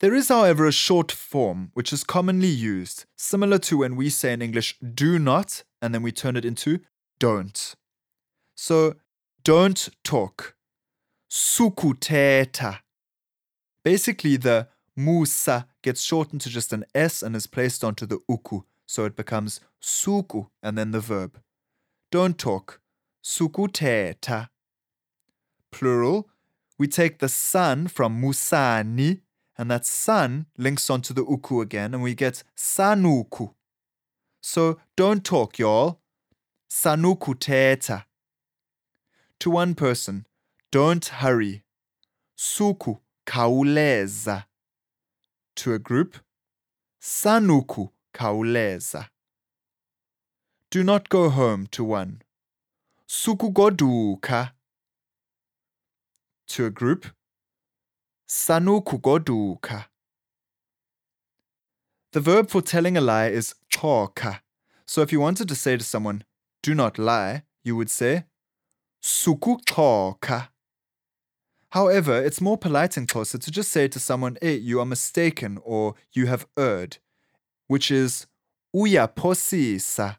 There is, however, a short form which is commonly used, similar to when we say in English do not and then we turn it into don't. So, don't talk. Sukuthetha. Basically, the musa gets shortened to just an S and is placed onto the uku, so it becomes suku and then the verb. Don't talk. Sukuthetha. Plural, we take the sun from musani, and that sun links onto the uku again, and we get sanuku. So don't talk, y'all. Sanukuthetha. To one person, don't hurry. Suku kauleza. To a group, sanuku kauleza. Do not go home to one. Suku goduka. To a group, sanuku goduka. The verb for telling a lie is xoka. So if you wanted to say to someone, do not lie, you would say, sukuxoka. However, it's more polite and closer to just say to someone, hey, you are mistaken or you have erred, which is uyaphosisa.